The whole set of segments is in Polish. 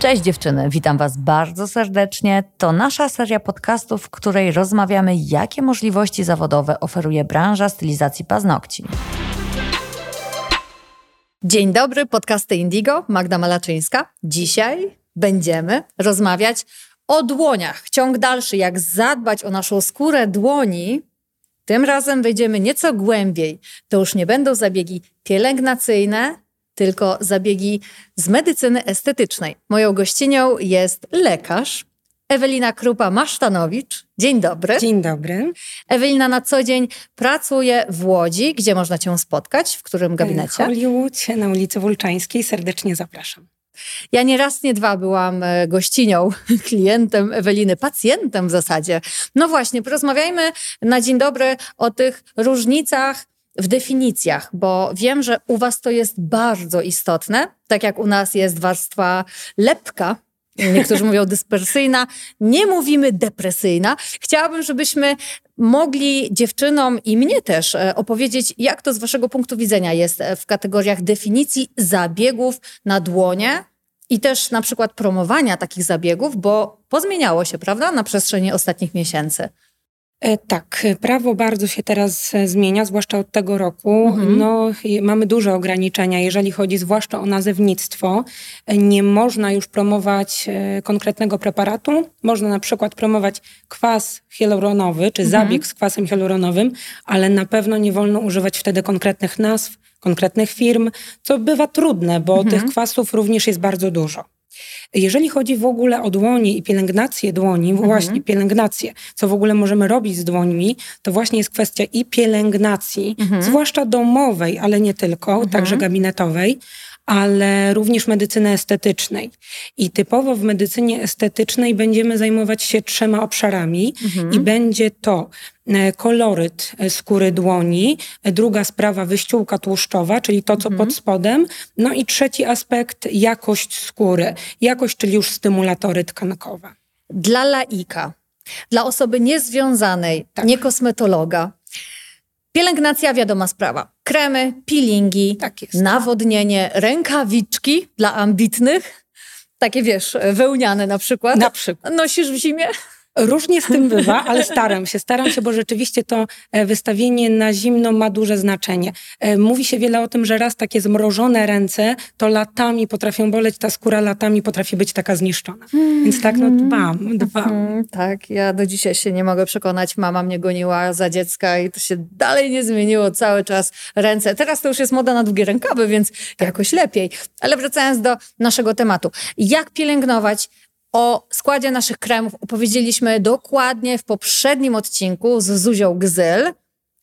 Cześć dziewczyny, witam Was bardzo serdecznie. To nasza seria podcastów, w której rozmawiamy, jakie możliwości zawodowe oferuje branża stylizacji paznokci. Dzień dobry, podcasty Indigo, Magda Malaczyńska. Dzisiaj będziemy rozmawiać o dłoniach. Ciąg dalszy, jak zadbać o naszą skórę dłoni. Tym razem wejdziemy nieco głębiej. To już nie będą zabiegi pielęgnacyjne, tylko zabiegi z medycyny estetycznej. Moją gościnią jest lekarz Ewelina Krupa-Masztanowicz. Dzień dobry. Dzień dobry. Ewelina na co dzień pracuje w Łodzi. Gdzie można cię spotkać? W którym gabinecie? Hollywood na ulicy Wulczańskiej. Serdecznie zapraszam. Ja nie raz, nie dwa byłam e, gościnią, klientem Eweliny, pacjentem w zasadzie. No właśnie, porozmawiajmy na dzień dobry o tych różnicach w definicjach, bo wiem, że u Was to jest bardzo istotne, tak jak u nas jest warstwa lepka, niektórzy mówią dyspersyjna, nie mówimy depresyjna. Chciałabym, żebyśmy mogli dziewczynom i mnie też e, opowiedzieć, jak to z Waszego punktu widzenia jest e, w kategoriach definicji zabiegów na dłonie i też na przykład promowania takich zabiegów, bo pozmieniało się, prawda, na przestrzeni ostatnich miesięcy. E, tak, prawo bardzo się teraz e, zmienia, zwłaszcza od tego roku. Mhm. No, mamy duże ograniczenia, jeżeli chodzi zwłaszcza o nazewnictwo. E, nie można już promować konkretnego preparatu. Można na przykład promować kwas hialuronowy, czy mhm. zabieg z kwasem hialuronowym, ale na pewno nie wolno używać wtedy konkretnych nazw, konkretnych firm, co bywa trudne, bo mhm. tych kwasów również jest bardzo dużo. Jeżeli chodzi w ogóle o dłonie i pielęgnację dłoni, mhm. właśnie pielęgnację, co w ogóle możemy robić z dłońmi, to właśnie jest kwestia i pielęgnacji, mhm. zwłaszcza domowej, ale nie tylko, mhm. także gabinetowej, ale również medycyny estetycznej. I typowo w medycynie estetycznej będziemy zajmować się trzema obszarami mhm. i będzie to e, koloryt e, skóry dłoni, e, druga sprawa wyściółka tłuszczowa, czyli to, co mhm. pod spodem, no i trzeci aspekt jakość skóry. Jakość, czyli już stymulatory tkankowe. Dla laika, dla osoby niezwiązanej, tak. nie kosmetologa, Pielęgnacja, wiadoma sprawa. Kremy, peelingi, tak nawodnienie, rękawiczki dla ambitnych. Takie wiesz, wełniane na przykład. Na przykład. Nosisz w zimie? Różnie z tym bywa, ale staram się. Staram się, bo rzeczywiście to e, wystawienie na zimno ma duże znaczenie. E, mówi się wiele o tym, że raz takie zmrożone ręce to latami potrafią boleć, ta skóra latami potrafi być taka zniszczona. Więc tak, no dbam, dbam. Mm, tak, ja do dzisiaj się nie mogę przekonać. Mama mnie goniła za dziecka i to się dalej nie zmieniło cały czas ręce. Teraz to już jest moda na długie rękawy, więc jakoś lepiej. Ale wracając do naszego tematu. Jak pielęgnować o składzie naszych kremów opowiedzieliśmy dokładnie w poprzednim odcinku z Zuzią Gzyl.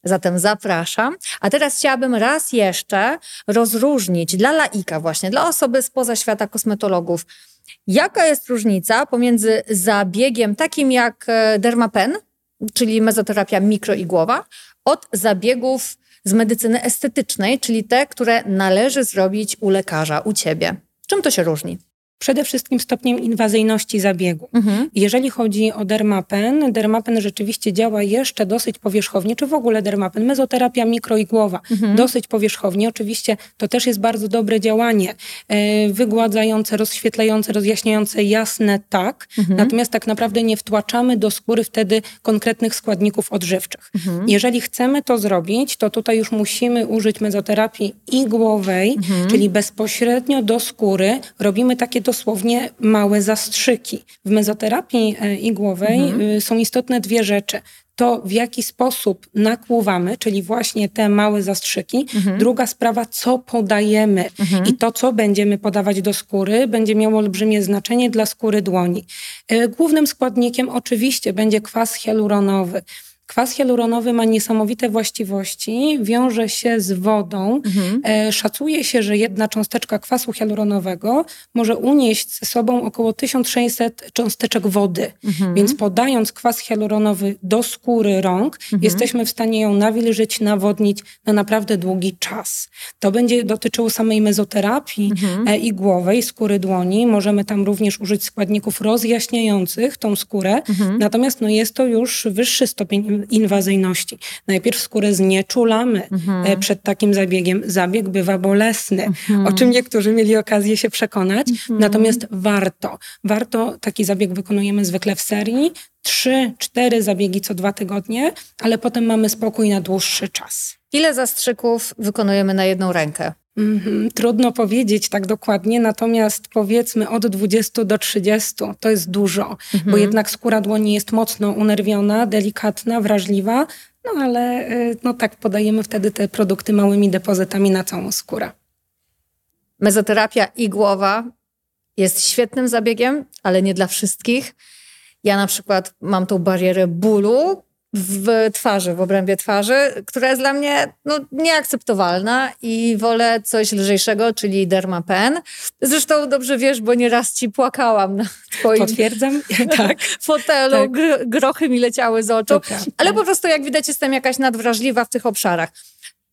Zatem zapraszam. A teraz chciałabym raz jeszcze rozróżnić dla laika właśnie, dla osoby spoza świata kosmetologów, jaka jest różnica pomiędzy zabiegiem takim jak e, dermapen, czyli mezoterapia mikroigłowa, od zabiegów z medycyny estetycznej, czyli te, które należy zrobić u lekarza, u ciebie. Czym to się różni? Przede wszystkim stopniem inwazyjności zabiegu. Mhm. Jeżeli chodzi o dermapen, dermapen rzeczywiście działa jeszcze dosyć powierzchownie, czy w ogóle dermapen, mezoterapia mikroigłowa, mhm. dosyć powierzchownie. Oczywiście to też jest bardzo dobre działanie, e, wygładzające, rozświetlające, rozjaśniające, jasne, tak. Mhm. Natomiast tak naprawdę nie wtłaczamy do skóry wtedy konkretnych składników odżywczych. Mhm. Jeżeli chcemy to zrobić, to tutaj już musimy użyć mezoterapii igłowej, mhm. czyli bezpośrednio do skóry robimy takie dosłownie małe zastrzyki. W mezoterapii e, igłowej mhm. Y, są istotne dwie rzeczy to w jaki sposób nakłuwamy, czyli właśnie te małe zastrzyki. Mhm. Druga sprawa, co podajemy mhm. i to, co będziemy podawać do skóry, będzie miało olbrzymie znaczenie dla skóry dłoni. E, głównym składnikiem oczywiście będzie kwas hialuronowy. Kwas hialuronowy ma niesamowite właściwości, wiąże się z wodą. Mhm. E, szacuje się, że jedna cząsteczka kwasu hialuronowego może unieść ze sobą około 1600 cząsteczek wody. Mhm. Więc podając kwas hialuronowy do skóry rąk, mhm. jesteśmy w stanie ją nawilżyć, nawodnić na naprawdę długi czas. To będzie dotyczyło samej mezoterapii mhm. e, igłowej skóry dłoni. Możemy tam również użyć składników rozjaśniających tą skórę. Mhm. Natomiast no, jest to już wyższy stopień inwazyjności. Najpierw skórę znieczulamy mhm. przed takim zabiegiem. Zabieg bywa bolesny, mhm. o czym niektórzy mieli okazję się przekonać. Mhm. Natomiast warto, warto taki zabieg wykonujemy zwykle w serii. Trzy, cztery zabiegi co dwa tygodnie, ale potem mamy spokój na dłuższy czas. Ile zastrzyków wykonujemy na jedną rękę? Mm, trudno powiedzieć tak dokładnie, natomiast powiedzmy od 20 do 30 to jest dużo, mhm. bo jednak skóra dłoni jest mocno unerwiona, delikatna, wrażliwa, no ale y, no tak podajemy wtedy te produkty małymi depozytami na całą skórę. Mezoterapia igłowa jest świetnym zabiegiem, ale nie dla wszystkich. Ja na przykład mam tą barierę bólu, w twarzy, w obrębie twarzy, która jest dla mnie no, nieakceptowalna i wolę coś lżejszego, czyli dermapen. Zresztą dobrze wiesz, bo nieraz ci płakałam na twoim Potwierdzam, tak. fotelu, tak. Gr grochy mi leciały z oczu, ale po prostu jak widać jestem jakaś nadwrażliwa w tych obszarach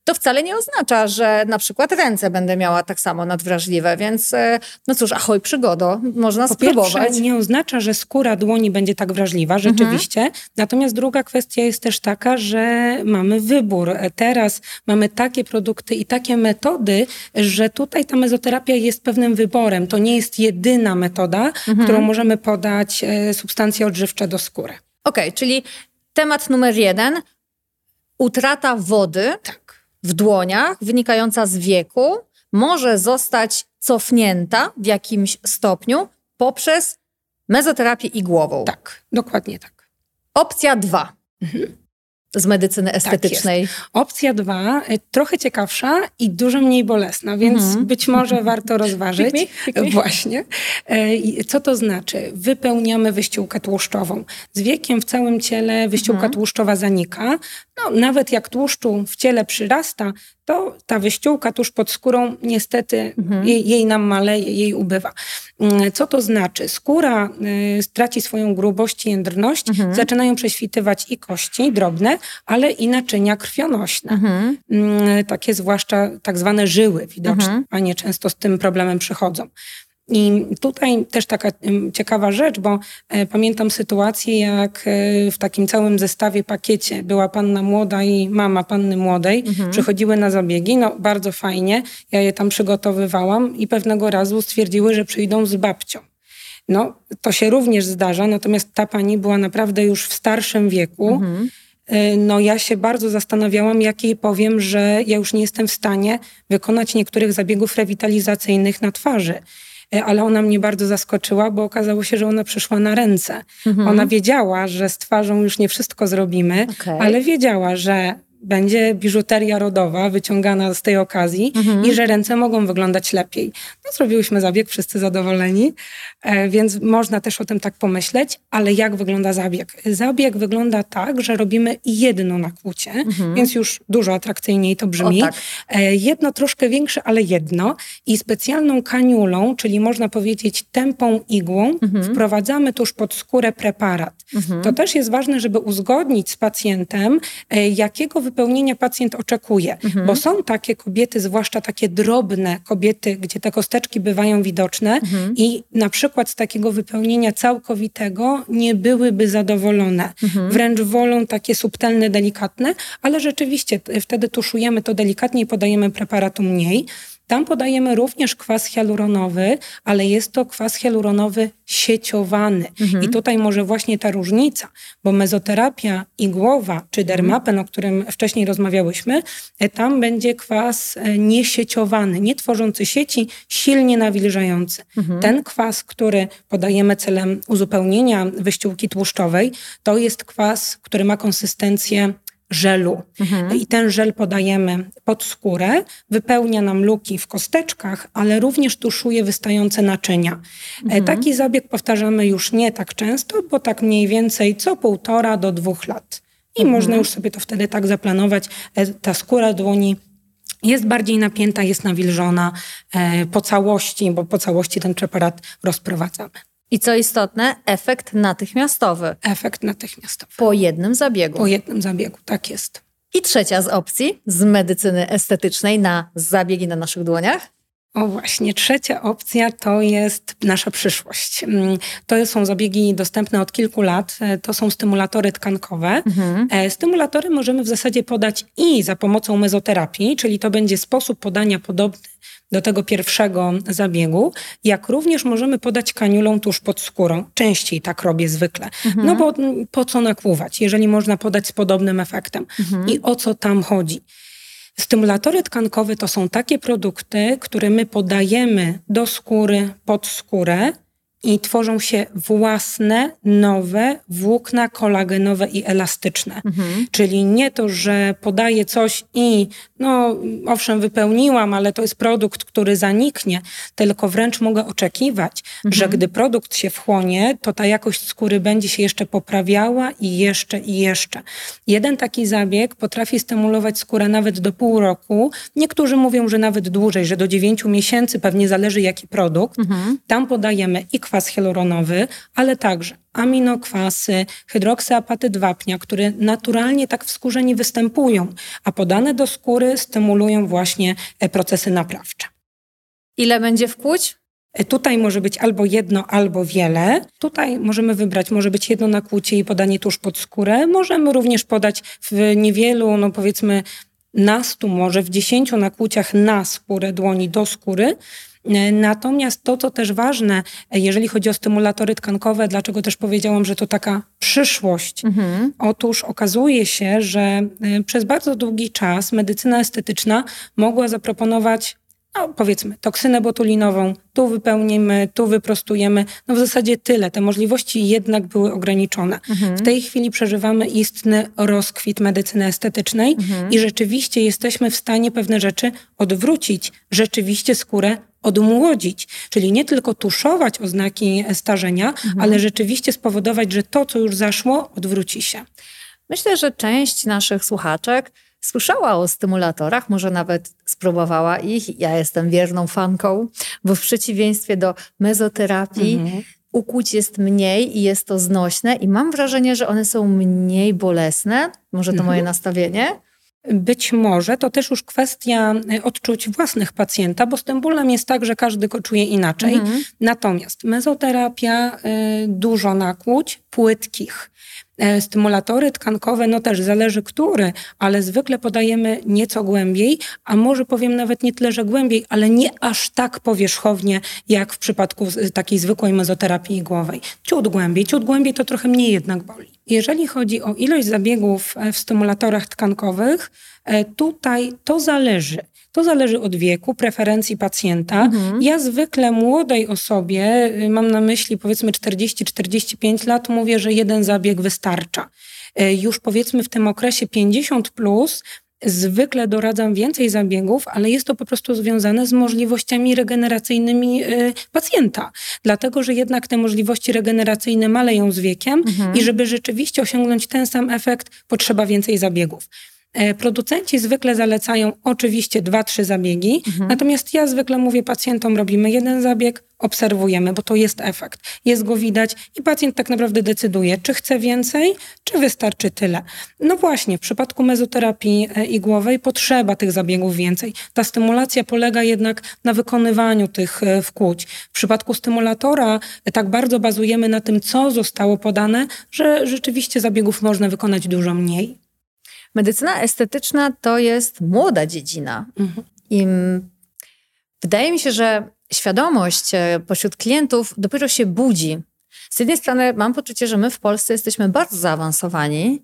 to wcale nie oznacza, że na przykład ręce będę miała tak samo nadwrażliwe, więc e, no cóż, ahoj przygodo, można po spróbować. Pierwsze, nie oznacza, że skóra dłoni będzie tak wrażliwa, mhm. rzeczywiście. Mhm. Natomiast druga kwestia jest też taka, że mamy wybór. Teraz mamy takie produkty i takie metody, że tutaj ta mezoterapia jest pewnym wyborem. To nie jest jedyna metoda, mhm. którą możemy podać e, substancje odżywcze do skóry. Okej, okay, czyli temat numer jeden, utrata wody. Tak w dłoniach wynikająca z wieku może zostać cofnięta w jakimś stopniu poprzez mezoterapię igłową. Tak, dokładnie tak. Opcja dwa. Mhm z medycyny tak estetycznej. Tak Opcja dwa, y, trochę ciekawsza i dużo mniej bolesna, więc mm. być może warto rozważyć. Pick me, pick me. Właśnie. E, co to znaczy? Wypełniamy wyściółkę tłuszczową. Z wiekiem w całym ciele wyściółka mm. tłuszczowa zanika. No, nawet jak tłuszczu w ciele przyrasta, to ta wyściółka tuż pod skórą niestety mhm. jej, jej nam maleje, jej ubywa. Mm, co to znaczy? Skóra y, straci swoją grubość i jędrność, mhm. zaczynają prześwitywać i kości drobne, ale i naczynia krwionośne. Mhm. Y, takie zwłaszcza tak zwane żyły widoczne, mhm. a nie często z tym problemem przychodzą. I tutaj też taka ciekawa rzecz, bo e, pamiętam sytuację, jak e, w takim całym zestawie, pakiecie była panna młoda i mama panny młodej. Mhm. Przychodziły na zabiegi, no bardzo fajnie. Ja je tam przygotowywałam i pewnego razu stwierdziły, że przyjdą z babcią. No, to się również zdarza, natomiast ta pani była naprawdę już w starszym wieku. Mhm. E, no ja się bardzo zastanawiałam, jak jej powiem, że ja już nie jestem w stanie wykonać niektórych zabiegów rewitalizacyjnych na twarzy. E, ale ona mnie bardzo zaskoczyła, bo okazało się, że ona przyszła na ręce. Mhm. Ona wiedziała, że z twarzą już nie wszystko zrobimy, okay. ale wiedziała, że będzie biżuteria rodowa wyciągana z tej okazji mhm. i że ręce mogą wyglądać lepiej. No, zrobiłyśmy zabieg, wszyscy zadowoleni, e, więc można też o tym tak pomyśleć, ale jak wygląda zabieg? Zabieg wygląda tak, że robimy jedno nakłucie, mhm. więc już dużo atrakcyjniej to brzmi. Tak. E, jedno troszkę większe, ale jedno i specjalną kaniulą, czyli można powiedzieć tępą igłą, mhm. wprowadzamy tuż pod skórę preparat. Mhm. To też jest ważne, żeby uzgodnić z pacjentem, e, jakiego wypełnienia pacjent oczekuje, mhm. bo są takie kobiety, zwłaszcza takie drobne kobiety, gdzie te kosteczki bywają widoczne mhm. i na przykład z takiego wypełnienia całkowitego nie byłyby zadowolone. Mhm. Wręcz wolą takie subtelne, delikatne, ale rzeczywiście wtedy tuszujemy to delikatnie i podajemy preparatu mniej. Tam podajemy również kwas hialuronowy, ale jest to kwas hialuronowy sieciowany. Mhm. I tutaj może właśnie ta różnica, bo mezoterapia igłowa czy dermapen, o którym wcześniej rozmawiałyśmy, e, tam będzie kwas e, niesieciowany, nie tworzący sieci, silnie nawilżający. Mhm. Ten kwas, który podajemy celem uzupełnienia wyściółki tłuszczowej, to jest kwas, który ma konsystencję żelu. Mhm. I ten żel podajemy pod skórę, wypełnia nam luki w kosteczkach, ale również tuszuje wystające naczynia. E, mhm. Taki zabieg powtarzamy już nie tak często, bo tak mniej więcej co półtora do dwóch lat. I mhm. można już sobie to wtedy tak zaplanować. E, ta skóra dłoni jest bardziej napięta, jest nawilżona e, po całości, bo po całości ten preparat rozprowadzamy. I co istotne, efekt natychmiastowy. Efekt natychmiastowy. Po jednym zabiegu. Po jednym zabiegu, tak jest. I trzecia z opcji z medycyny estetycznej na zabiegi na naszych dłoniach? O właśnie, trzecia opcja to jest nasza przyszłość. Mm, to są zabiegi dostępne od kilku lat. E, to są stymulatory tkankowe. Mhm. E, stymulatory możemy w zasadzie podać i za pomocą mezoterapii, czyli to będzie sposób podania podobny do tego pierwszego zabiegu, jak również możemy podać kaniulą tuż pod skórą. Częściej tak robię zwykle. Mhm. No bo po co nakłuwać, jeżeli można podać z podobnym efektem? Mhm. I o co tam chodzi? Stymulatory tkankowe to są takie produkty, które my podajemy do skóry, pod skórę i tworzą się własne, nowe włókna kolagenowe i elastyczne. Mhm. Czyli nie to, że podaję coś i no owszem wypełniłam, ale to jest produkt, który zaniknie, tylko wręcz mogę oczekiwać, mhm. że gdy produkt się wchłonie, to ta jakość skóry będzie się jeszcze poprawiała i jeszcze i jeszcze. Jeden taki zabieg potrafi stymulować skórę nawet do pół roku. Niektórzy mówią, że nawet dłużej, że do dziewięciu miesięcy, pewnie zależy jaki produkt. Mhm. Tam podajemy i kwas hialuronowy, ale także aminokwasy, hydroksyapatyd wapnia, które naturalnie tak w skórze nie występują, a podane do skóry stymulują właśnie e, procesy naprawcze. Ile będzie wkłuć? E, tutaj może być albo jedno, albo wiele. Tutaj możemy wybrać, może być jedno nakłucie i podanie tuż pod skórę. Możemy również podać w niewielu, no powiedzmy nastu, może w dziesięciu nakłuciach na skórę dłoni do skóry. E, natomiast to, co też ważne, e, jeżeli chodzi o stymulatory tkankowe, dlaczego też powiedziałam, że to taka przyszłość. Mhm. Otóż okazuje się, że e, przez bardzo długi czas medycyna estetyczna mogła zaproponować no, powiedzmy, toksynę botulinową, tu wypełnimy, tu wyprostujemy. No w zasadzie tyle. Te możliwości jednak były ograniczone. Mhm. W tej chwili przeżywamy istny rozkwit medycyny estetycznej mhm. i rzeczywiście jesteśmy w stanie pewne rzeczy odwrócić. Rzeczywiście skórę odmłodzić, czyli nie tylko tuszować oznaki starzenia, mhm. ale rzeczywiście spowodować, że to, co już zaszło, odwróci się. Myślę, że część naszych słuchaczek słyszała o stymulatorach, może nawet spróbowała ich. Ja jestem wierną fanką, bo w przeciwieństwie do mezoterapii, mhm. ukłuć jest mniej i jest to znośne, i mam wrażenie, że one są mniej bolesne. Może to mhm. moje nastawienie. Być może to też już kwestia y, odczuć własnych pacjenta, bo z tym bólem jest tak, że każdy go czuje inaczej. Mhm. Natomiast mezoterapia, y, dużo nakłuć, płytkich. E, stymulatory tkankowe, no też zależy który, ale zwykle podajemy nieco głębiej, a może powiem nawet nie tyle, że głębiej, ale nie aż tak powierzchownie, jak w przypadku takiej zwykłej mezoterapii głowej. Ciut głębiej, ciut głębiej to trochę mniej jednak boli. Jeżeli chodzi o ilość zabiegów e, w stymulatorach tkankowych, e, tutaj to zależy. To zależy od wieku, preferencji pacjenta. Mhm. Ja zwykle młodej osobie, y, mam na myśli powiedzmy 40-45 lat, mówię, że jeden zabieg wystarcza. Y, już powiedzmy w tym okresie 50 plus Zwykle doradzam więcej zabiegów, ale jest to po prostu związane z możliwościami regeneracyjnymi y, pacjenta. Dlatego, że jednak te możliwości regeneracyjne maleją z wiekiem mhm. i żeby rzeczywiście osiągnąć ten sam efekt, potrzeba więcej zabiegów. E, producenci zwykle zalecają oczywiście dwa, trzy zabiegi, mhm. natomiast ja zwykle mówię pacjentom, robimy jeden zabieg, obserwujemy, bo to jest efekt. Jest go widać i pacjent tak naprawdę decyduje, czy chce więcej, czy wystarczy tyle. No właśnie, w przypadku mezoterapii e, igłowej potrzeba tych zabiegów więcej. Ta stymulacja polega jednak na wykonywaniu tych e, wkłuć. W przypadku stymulatora tak bardzo bazujemy na tym, co zostało podane, że rzeczywiście zabiegów można wykonać dużo mniej. Medycyna estetyczna to jest młoda dziedzina. Mhm. I wydaje mi się, że świadomość e, pośród klientów dopiero się budzi. Z jednej strony mam poczucie, że my w Polsce jesteśmy bardzo zaawansowani,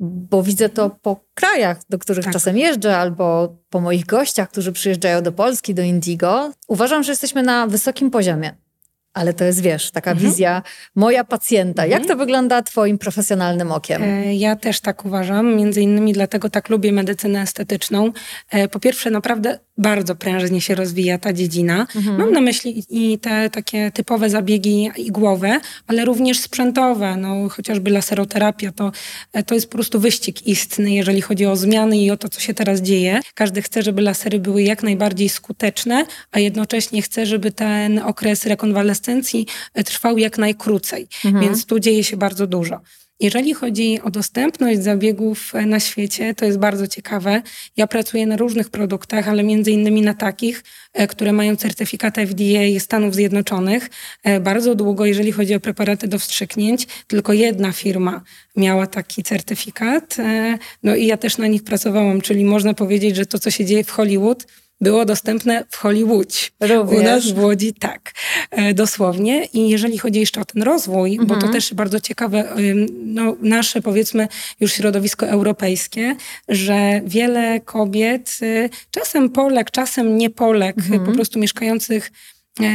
bo widzę to po krajach, do których tak. czasem jeżdżę, albo po moich gościach, którzy przyjeżdżają do Polski, do Indigo. Uważam, że jesteśmy na wysokim poziomie. Ale to jest, wiesz, taka mhm. wizja moja pacjenta. Mhm. Jak to wygląda twoim profesjonalnym okiem? E, ja też tak uważam. Między innymi dlatego tak lubię medycynę estetyczną. E, po pierwsze, naprawdę bardzo prężnie się rozwija ta dziedzina. Mhm. Mam na myśli i te takie typowe zabiegi igłowe, ale również sprzętowe. No, chociażby laseroterapia to, e, to jest po prostu wyścig istny, jeżeli chodzi o zmiany i o to, co się teraz dzieje. Każdy chce, żeby lasery były jak najbardziej skuteczne, a jednocześnie chce, żeby ten okres rekonwalescencji E, trwał jak najkrócej, mhm. więc tu dzieje się bardzo dużo. Jeżeli chodzi o dostępność zabiegów na świecie, to jest bardzo ciekawe. Ja pracuję na różnych produktach, ale między innymi na takich, e, które mają certyfikat FDA Stanów Zjednoczonych. E, bardzo długo, jeżeli chodzi o preparaty do wstrzyknięć, tylko jedna firma miała taki certyfikat. E, no i ja też na nich pracowałam, czyli można powiedzieć, że to, co się dzieje w Hollywood, było dostępne w Hollywood. Również. U nas w Łodzi tak, e, dosłownie. I jeżeli chodzi jeszcze o ten rozwój, mhm. bo to mhm. też bardzo ciekawe, no, nasze powiedzmy już środowisko europejskie, że wiele kobiet, y, czasem Polek, czasem nie Polek, mhm. po prostu mieszkających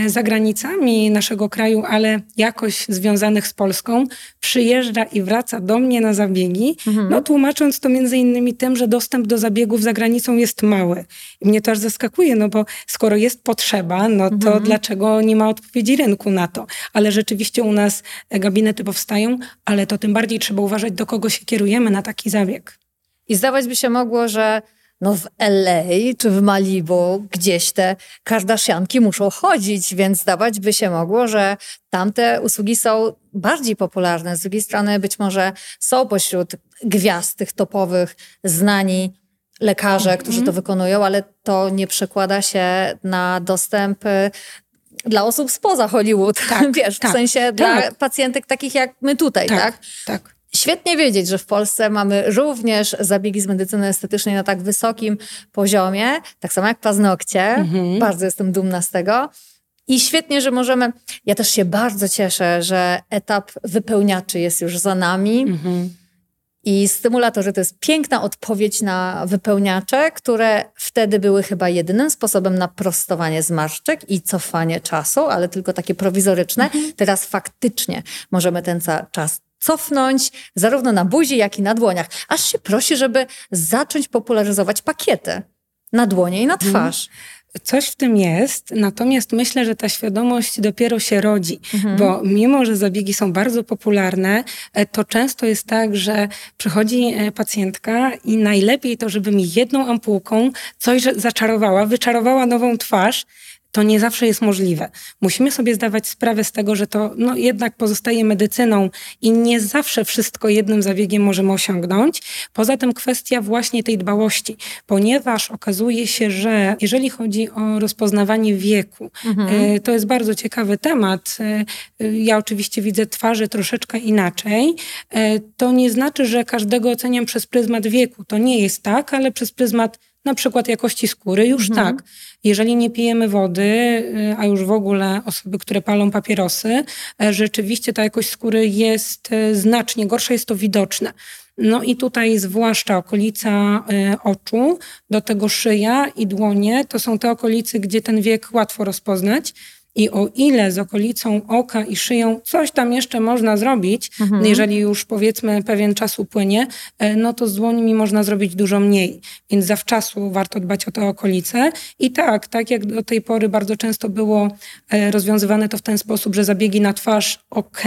za granicami naszego kraju, ale jakoś związanych z Polską, przyjeżdża i wraca do mnie na zabiegi, mhm. no tłumacząc to między innymi tym, że dostęp do zabiegów za granicą jest mały. I mnie to aż zaskakuje, no bo skoro jest potrzeba, no to mhm. dlaczego nie ma odpowiedzi rynku na to? Ale rzeczywiście u nas gabinety powstają, ale to tym bardziej trzeba uważać, do kogo się kierujemy na taki zabieg. I zdawać by się mogło, że no w LA czy w Malibu gdzieś te kardashianki muszą chodzić, więc zdawać by się mogło, że tamte usługi są bardziej popularne. Z drugiej strony być może są pośród gwiazd tych topowych znani lekarze, którzy to wykonują, ale to nie przekłada się na dostęp y, dla osób spoza Hollywood, tak, wiesz, tak, w sensie tak. dla pacjentek takich jak my tutaj, tak? Tak, tak. Świetnie wiedzieć, że w Polsce mamy również zabiegi z medycyny estetycznej na tak wysokim poziomie, tak samo jak paznokcie. Mhm. Bardzo jestem dumna z tego. I świetnie, że możemy. Ja też się bardzo cieszę, że etap wypełniaczy jest już za nami. Mhm. I stymulatory to jest piękna odpowiedź na wypełniacze, które wtedy były chyba jedynym sposobem na prostowanie zmarszczek i cofanie czasu, ale tylko takie prowizoryczne. Mhm. Teraz faktycznie możemy ten czas cofnąć zarówno na buzi, jak i na dłoniach. Aż się prosi, żeby zacząć popularyzować pakiety na dłonie i na mhm. twarz. Coś w tym jest, natomiast myślę, że ta świadomość dopiero się rodzi, mhm. bo mimo, że zabiegi są bardzo popularne, e, to często jest tak, że przychodzi e, pacjentka i najlepiej to, żeby mi jedną ampułką coś zaczarowała, wyczarowała nową twarz, to nie zawsze jest możliwe. Musimy sobie zdawać sprawę z tego, że to no, jednak pozostaje medycyną i nie zawsze wszystko jednym zabiegiem możemy osiągnąć. Poza tym kwestia właśnie tej dbałości, ponieważ okazuje się, że jeżeli chodzi o rozpoznawanie wieku, mhm. E, to jest bardzo ciekawy temat. E, e, ja oczywiście widzę twarze troszeczkę inaczej. To nie znaczy, że każdego oceniam przez pryzmat wieku. To nie jest tak, ale przez pryzmat na przykład jakości skóry, już mhm. tak. Jeżeli nie pijemy wody, y, a już w ogóle osoby, które palą papierosy, e, rzeczywiście ta jakość skóry jest e, znacznie gorsza, jest to widoczne. No i tutaj zwłaszcza okolica oczu, do tego szyja i dłonie, to są te okolice, gdzie ten wiek łatwo rozpoznać. I o ile z okolicą oka i szyją coś tam jeszcze można zrobić, mhm. jeżeli już powiedzmy pewien czas upłynie, e, no to z dłońmi można zrobić dużo mniej. Więc zawczasu warto dbać o te okolice. I tak, tak jak do tej pory bardzo często było e, rozwiązywane to w ten sposób, że zabiegi na twarz ok.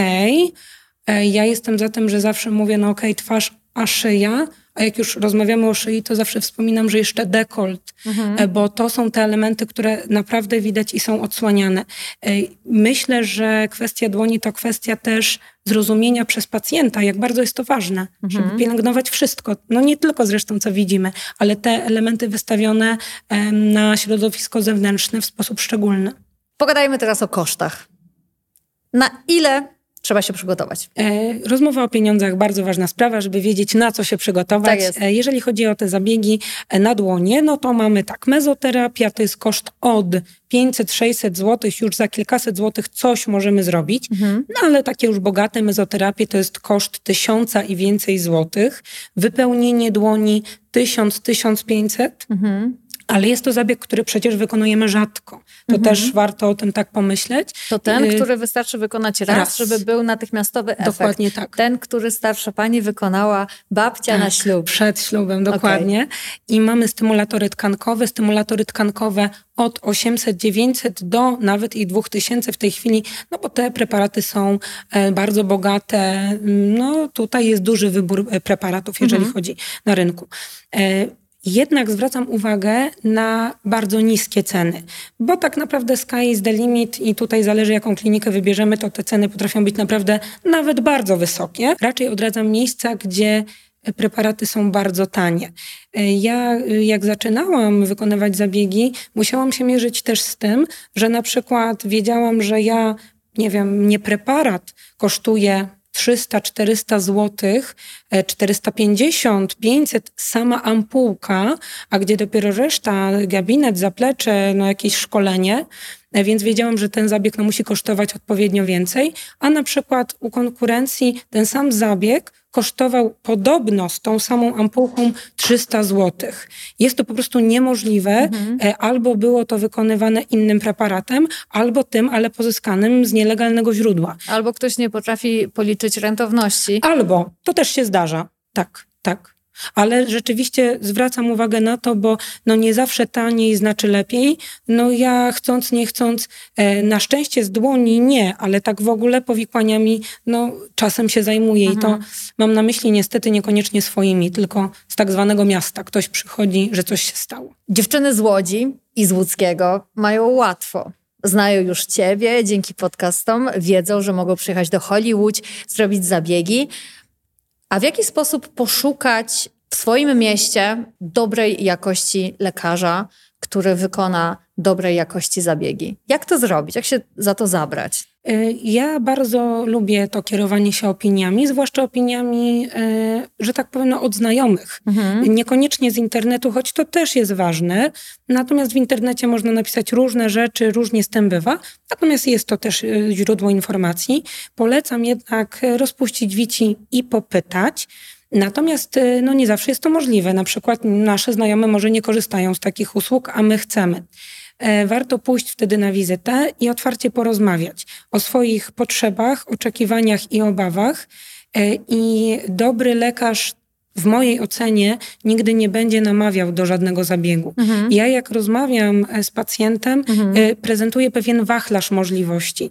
E, ja jestem za tym, że zawsze mówię, no ok, twarz, a szyja a jak już rozmawiamy o szyi, to zawsze wspominam, że jeszcze dekolt, mhm. E, bo to są te elementy, które naprawdę widać i są odsłaniane. E, myślę, że kwestia dłoni to kwestia też zrozumienia przez pacjenta, jak bardzo jest to ważne, mhm. żeby pielęgnować wszystko. No nie tylko zresztą, co widzimy, ale te elementy wystawione na środowisko zewnętrzne w sposób szczególny. Pogadajmy teraz o kosztach. Na ile trzeba się przygotować. E, rozmowa o pieniądzach, bardzo ważna sprawa, żeby wiedzieć na co się przygotować. Tak. E, jeżeli chodzi o te zabiegi e, na dłonie, no to mamy tak, mezoterapia to jest koszt od 500-600 zł, już za kilkaset złotych coś możemy zrobić, mhm. no ale takie już bogate mezoterapie to jest koszt tysiąca i więcej złotych. Wypełnienie dłoni 1000-1500. Mhm ale jest to zabieg, który przecież wykonujemy rzadko. To mhm. też warto o tym tak pomyśleć. To ten, y który wystarczy wykonać raz, raz, żeby był natychmiastowy efekt. Dokładnie tak. Ten, który starsza pani wykonała babcia tak, na ślub. Przed ślubem, dokładnie. Okay. I mamy stymulatory tkankowe. Stymulatory tkankowe od 800-900 do nawet i 2000 w tej chwili, no bo te preparaty są e, bardzo bogate. No tutaj jest duży wybór e, preparatów, jeżeli mhm. chodzi na rynku. Jednak zwracam uwagę na bardzo niskie ceny, bo tak naprawdę sky is the limit i tutaj zależy jaką klinikę wybierzemy, to te ceny potrafią być naprawdę nawet bardzo wysokie. Raczej odradzam miejsca, gdzie preparaty są bardzo tanie. Ja, jak zaczynałam wykonywać zabiegi, musiałam się mierzyć też z tym, że na przykład wiedziałam, że ja, nie wiem, nie preparat kosztuje 300-400 zł, 450, 500 sama ampułka, a gdzie dopiero reszta, gabinet, zaplecze, no jakieś szkolenie, więc wiedziałam, że ten zabieg no, musi kosztować odpowiednio więcej, a na przykład u konkurencji ten sam zabieg kosztował podobno z tą samą ampułką 300 zł. Jest to po prostu niemożliwe, mhm. E, albo było to wykonywane innym preparatem, albo tym, ale pozyskanym z nielegalnego źródła. Albo ktoś nie potrafi policzyć rentowności. Albo, to też się zdarza. Tak, tak. Ale rzeczywiście zwracam uwagę na to, bo no nie zawsze taniej znaczy lepiej. No ja chcąc, nie chcąc, e, na szczęście z dłoni nie, ale tak w ogóle powikłaniami no czasem się zajmuję mhm. i to mhm. mam na myśli niestety niekoniecznie swoimi, tylko z tak zwanego miasta. Ktoś przychodzi, że coś się stało. Dziewczyny z Łodzi i z Łódzkiego mają łatwo znają już Ciebie dzięki podcastom, wiedzą, że mogą przyjechać do Hollywood, zrobić zabiegi. A w jaki sposób poszukać w swoim mieście dobrej jakości lekarza, który wykona dobrej jakości zabiegi? Jak to zrobić? Jak się za to zabrać? Y, ja bardzo lubię to kierowanie się opiniami, zwłaszcza opiniami, y, że tak powiem, no, od znajomych. Mhm. Niekoniecznie z internetu, choć to też jest ważne. Natomiast w internecie można napisać różne rzeczy, różnie z tym bywa. Natomiast jest to też y, źródło informacji. Polecam jednak rozpuścić wici i popytać. Natomiast no, nie zawsze jest to możliwe. Na przykład nasze znajome może nie korzystają z takich usług, a my chcemy. E, warto pójść wtedy na wizytę i otwarcie porozmawiać o swoich potrzebach, oczekiwaniach i obawach. E, I dobry lekarz w mojej ocenie nigdy nie będzie namawiał do żadnego zabiegu. Mhm. Ja jak rozmawiam e, z pacjentem, mhm. prezentuję pewien wachlarz możliwości.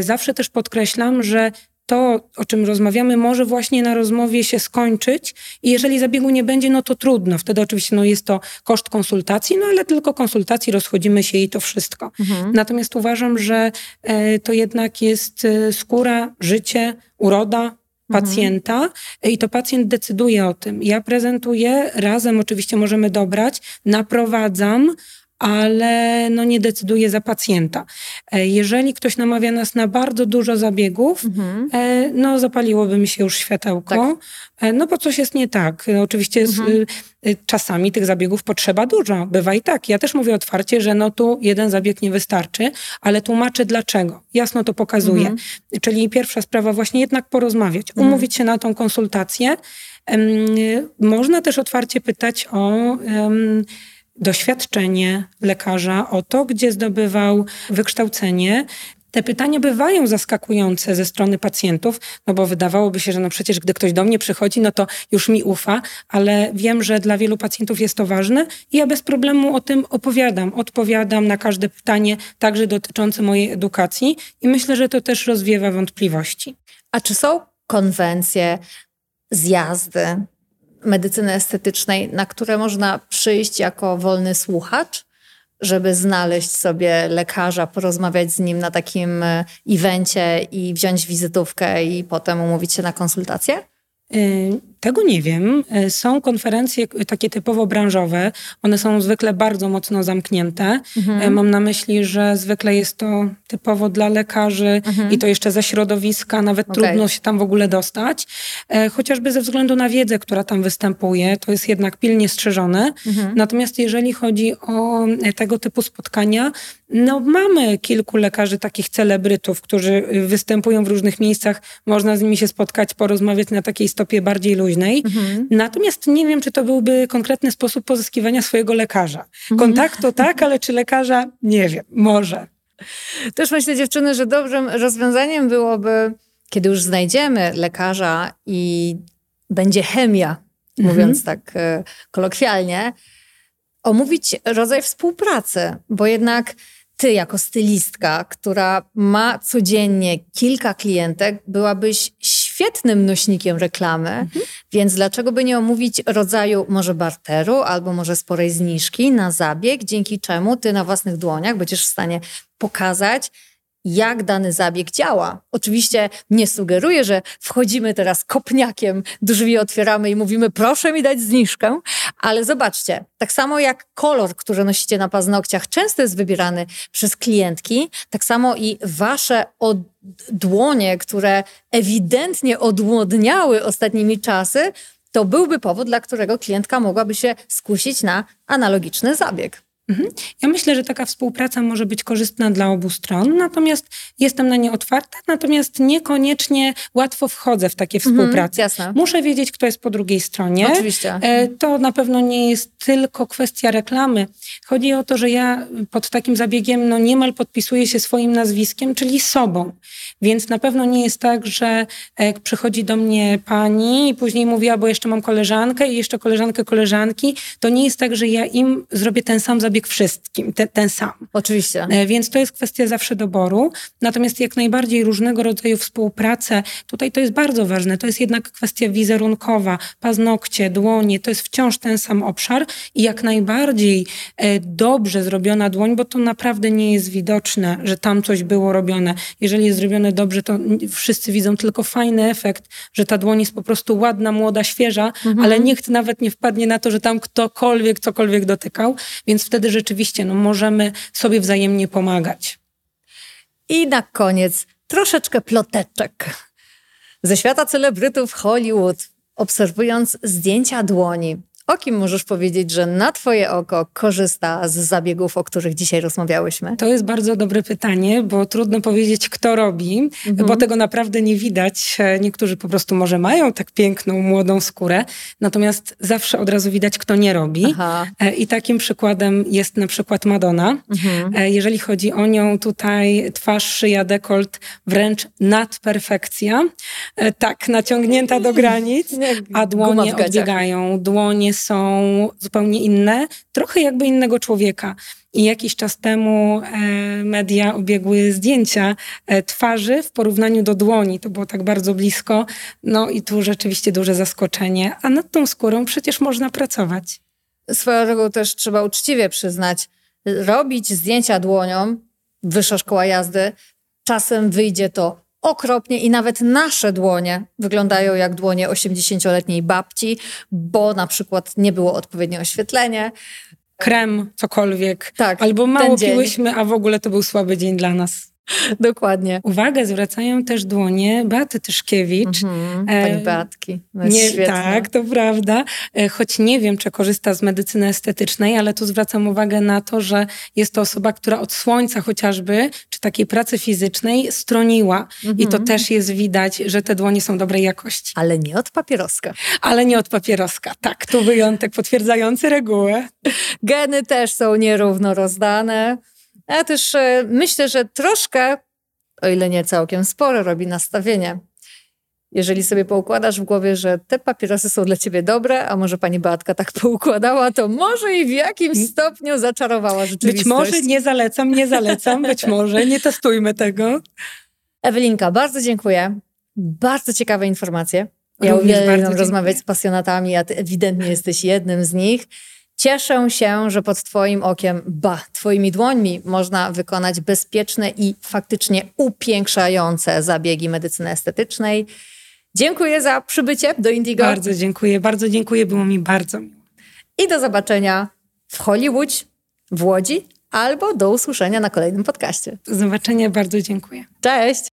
Zawsze też podkreślam, że to, o czym rozmawiamy, może właśnie na rozmowie się skończyć i jeżeli zabiegu nie będzie, no to trudno. Wtedy oczywiście no, jest to koszt konsultacji, no ale tylko konsultacji, rozchodzimy się i to wszystko. Mhm. Natomiast uważam, że e, to jednak jest e, skóra, życie, uroda, pacjenta mhm. i to pacjent decyduje o tym. Ja prezentuję, razem oczywiście możemy dobrać, naprowadzam, ale no nie decyduje za pacjenta. E, jeżeli ktoś namawia nas na bardzo dużo zabiegów, mhm. E, no zapaliłoby mi się już światełko, tak. E, no bo coś jest nie tak. Oczywiście mhm. czasami tych zabiegów potrzeba dużo, bywa i tak. Ja też mówię otwarcie, że no tu jeden zabieg nie wystarczy, ale tłumaczę dlaczego. Jasno to pokazuję. Mhm. Czyli pierwsza sprawa właśnie jednak porozmawiać, mhm. umówić się na tą konsultację. Można też otwarcie pytać o doświadczenie lekarza, o to, gdzie zdobywał wykształcenie. Te pytania bywają zaskakujące ze strony pacjentów, no bo wydawałoby się, że no przecież gdy ktoś do mnie przychodzi, no to już mi ufa, ale wiem, że dla wielu pacjentów jest to ważne i ja bez problemu o tym opowiadam, odpowiadam na każde pytanie, także dotyczące mojej edukacji i myślę, że to też rozwiewa wątpliwości. A czy są konwencje, zjazdy, medycyny estetycznej, na które można przyjść jako wolny słuchacz, żeby znaleźć sobie lekarza, porozmawiać z nim na takim e, evencie i wziąć wizytówkę i potem umówić się na konsultację? Tego nie wiem. Y, są konferencje takie typowo branżowe. One są zwykle bardzo mocno zamknięte. Mhm. Y, mam na myśli, że zwykle jest to typowo dla lekarzy mhm. i to jeszcze ze środowiska. Nawet okay. trudno się tam w ogóle dostać. Chociażby ze względu na wiedzę, która tam występuje. To jest jednak pilnie strzeżone. Mhm. Natomiast jeżeli chodzi o tego typu spotkania, no mamy kilku lekarzy, takich celebrytów, którzy występują w różnych miejscach. Można z nimi się spotkać, porozmawiać na takiej stopie bardziej luźnej. Mhm. Natomiast nie wiem, czy to byłby konkretny sposób pozyskiwania swojego lekarza. Mhm. Kontaktu tak, ale czy lekarza? Nie wiem, może. Też myślę, dziewczyny, że dobrym rozwiązaniem byłoby, kiedy już znajdziemy lekarza i będzie chemia, mhm. mówiąc tak e, kolokwialnie, omówić rodzaj współpracy, bo jednak ty jako stylistka, która ma codziennie kilka klientek, byłabyś świetnym nośnikiem reklamy, mhm. więc dlaczego by nie omówić rodzaju może barteru albo może sporej zniżki na zabieg, dzięki czemu ty na własnych dłoniach będziesz w stanie pokazać, jak dany zabieg działa. Oczywiście nie sugeruję, że wchodzimy teraz kopniakiem, drzwi otwieramy i mówimy, proszę mi dać zniżkę, ale zobaczcie, tak samo jak kolor, który nosicie na paznokciach, często jest wybierany przez klientki, tak samo i wasze od dłonie, które ewidentnie odłodniały ostatnimi czasy, to byłby powód, dla którego klientka mogłaby się skusić na analogiczny zabieg. Mhm. Ja myślę, że taka współpraca może być korzystna dla obu stron, natomiast jestem na nie otwarta, natomiast niekoniecznie łatwo wchodzę w takie mhm, współprace. Muszę wiedzieć, kto jest po drugiej stronie. Oczywiście. E, to na pewno nie jest tylko kwestia reklamy. Chodzi o to, że ja pod takim zabiegiem no niemal podpisuję się swoim nazwiskiem, czyli sobą. Więc na pewno nie jest tak, że e, przychodzi do mnie pani i później mówi, bo jeszcze mam koleżankę i jeszcze koleżankę koleżanki. To nie jest tak, że ja im zrobię ten sam zabieg zabieg wszystkim, te, ten sam. Oczywiście. E, więc to jest kwestia zawsze doboru. Natomiast jak najbardziej różnego rodzaju współpracę, tutaj to jest bardzo ważne, to jest jednak kwestia wizerunkowa, paznokcie, dłonie, to jest wciąż ten sam obszar i jak najbardziej e, dobrze zrobiona dłoń, bo to naprawdę nie jest widoczne, że tam coś było robione. Jeżeli jest zrobione dobrze, to wszyscy widzą tylko fajny efekt, że ta dłoń jest po prostu ładna, młoda, świeża, mhm. ale nikt nawet nie wpadnie na to, że tam ktokolwiek cokolwiek dotykał, więc wtedy wtedy rzeczywiście no, możemy sobie wzajemnie pomagać. I na koniec troszeczkę ploteczek. Ze świata celebrytów Hollywood, obserwując zdjęcia dłoni, o kim możesz powiedzieć, że na Twoje oko korzysta z zabiegów, o których dzisiaj rozmawiałyśmy? To jest bardzo dobre pytanie, bo trudno powiedzieć, kto robi, mhm. bo tego naprawdę nie widać. Niektórzy po prostu może mają tak piękną, młodą skórę, natomiast zawsze od razu widać, kto nie robi. Aha. E, I takim przykładem jest na przykład Madonna. Mhm. E, jeżeli chodzi o nią, tutaj twarz, szyja, dekolt, wręcz nadperfekcja. E, tak, naciągnięta do granic, a dłonie odbiegają. Dłonie są zupełnie inne, trochę jakby innego człowieka. I jakiś czas temu e, media obiegły zdjęcia e, twarzy w porównaniu do dłoni. To było tak bardzo blisko. No i tu rzeczywiście duże zaskoczenie. A nad tą skórą przecież można pracować. Swoją drogą też trzeba uczciwie przyznać, robić zdjęcia dłonią, wyższa szkoła jazdy, czasem wyjdzie to okropnie i nawet nasze dłonie wyglądają jak dłonie 80-letniej babci, bo na przykład nie było odpowiednie oświetlenie. Krem, cokolwiek. Tak. Albo mało piłyśmy, a w ogóle to był słaby dzień dla nas. Dokładnie. Uwagę zwracają też dłonie Beaty Tyszkiewicz. Mhm, pani e, Beatki. No nie, tak, to prawda. E, choć nie wiem, czy korzysta z medycyny estetycznej, ale tu zwracam uwagę na to, że jest to osoba, która od słońca chociażby, czy takiej pracy fizycznej stroniła. Mhm. I to mhm. też jest widać, że te dłonie są dobrej jakości. Ale nie od papieroska. Ale nie od papieroska, tak. Tu wyjątek potwierdzający regułę. Geny też są nierówno rozdane. Ja też e, myślę, że troszkę, o ile nie całkiem sporo, robi nastawienie. Jeżeli sobie poukładasz w głowie, że te papierosy są dla ciebie dobre, a może pani Beatka tak poukładała, to może i w jakimś stopniu zaczarowała rzeczywistość. Być może nie zalecam, nie zalecam, być może nie testujmy tego. Ewelinka, bardzo dziękuję. Bardzo ciekawe informacje. Ja uwielbiam rozmawiać z pasjonatami, a ty ewidentnie jesteś jednym z nich. Cieszę się, że pod Twoim okiem, ba, Twoimi dłońmi można wykonać bezpieczne i faktycznie upiększające zabiegi medycyny estetycznej. Dziękuję za przybycie do Indigo. Bardzo dziękuję, bardzo dziękuję, było mi bardzo miło. I do zobaczenia w Hollywood, w Łodzi albo do usłyszenia na kolejnym podcaście. Do zobaczenia, bardzo dziękuję. Cześć!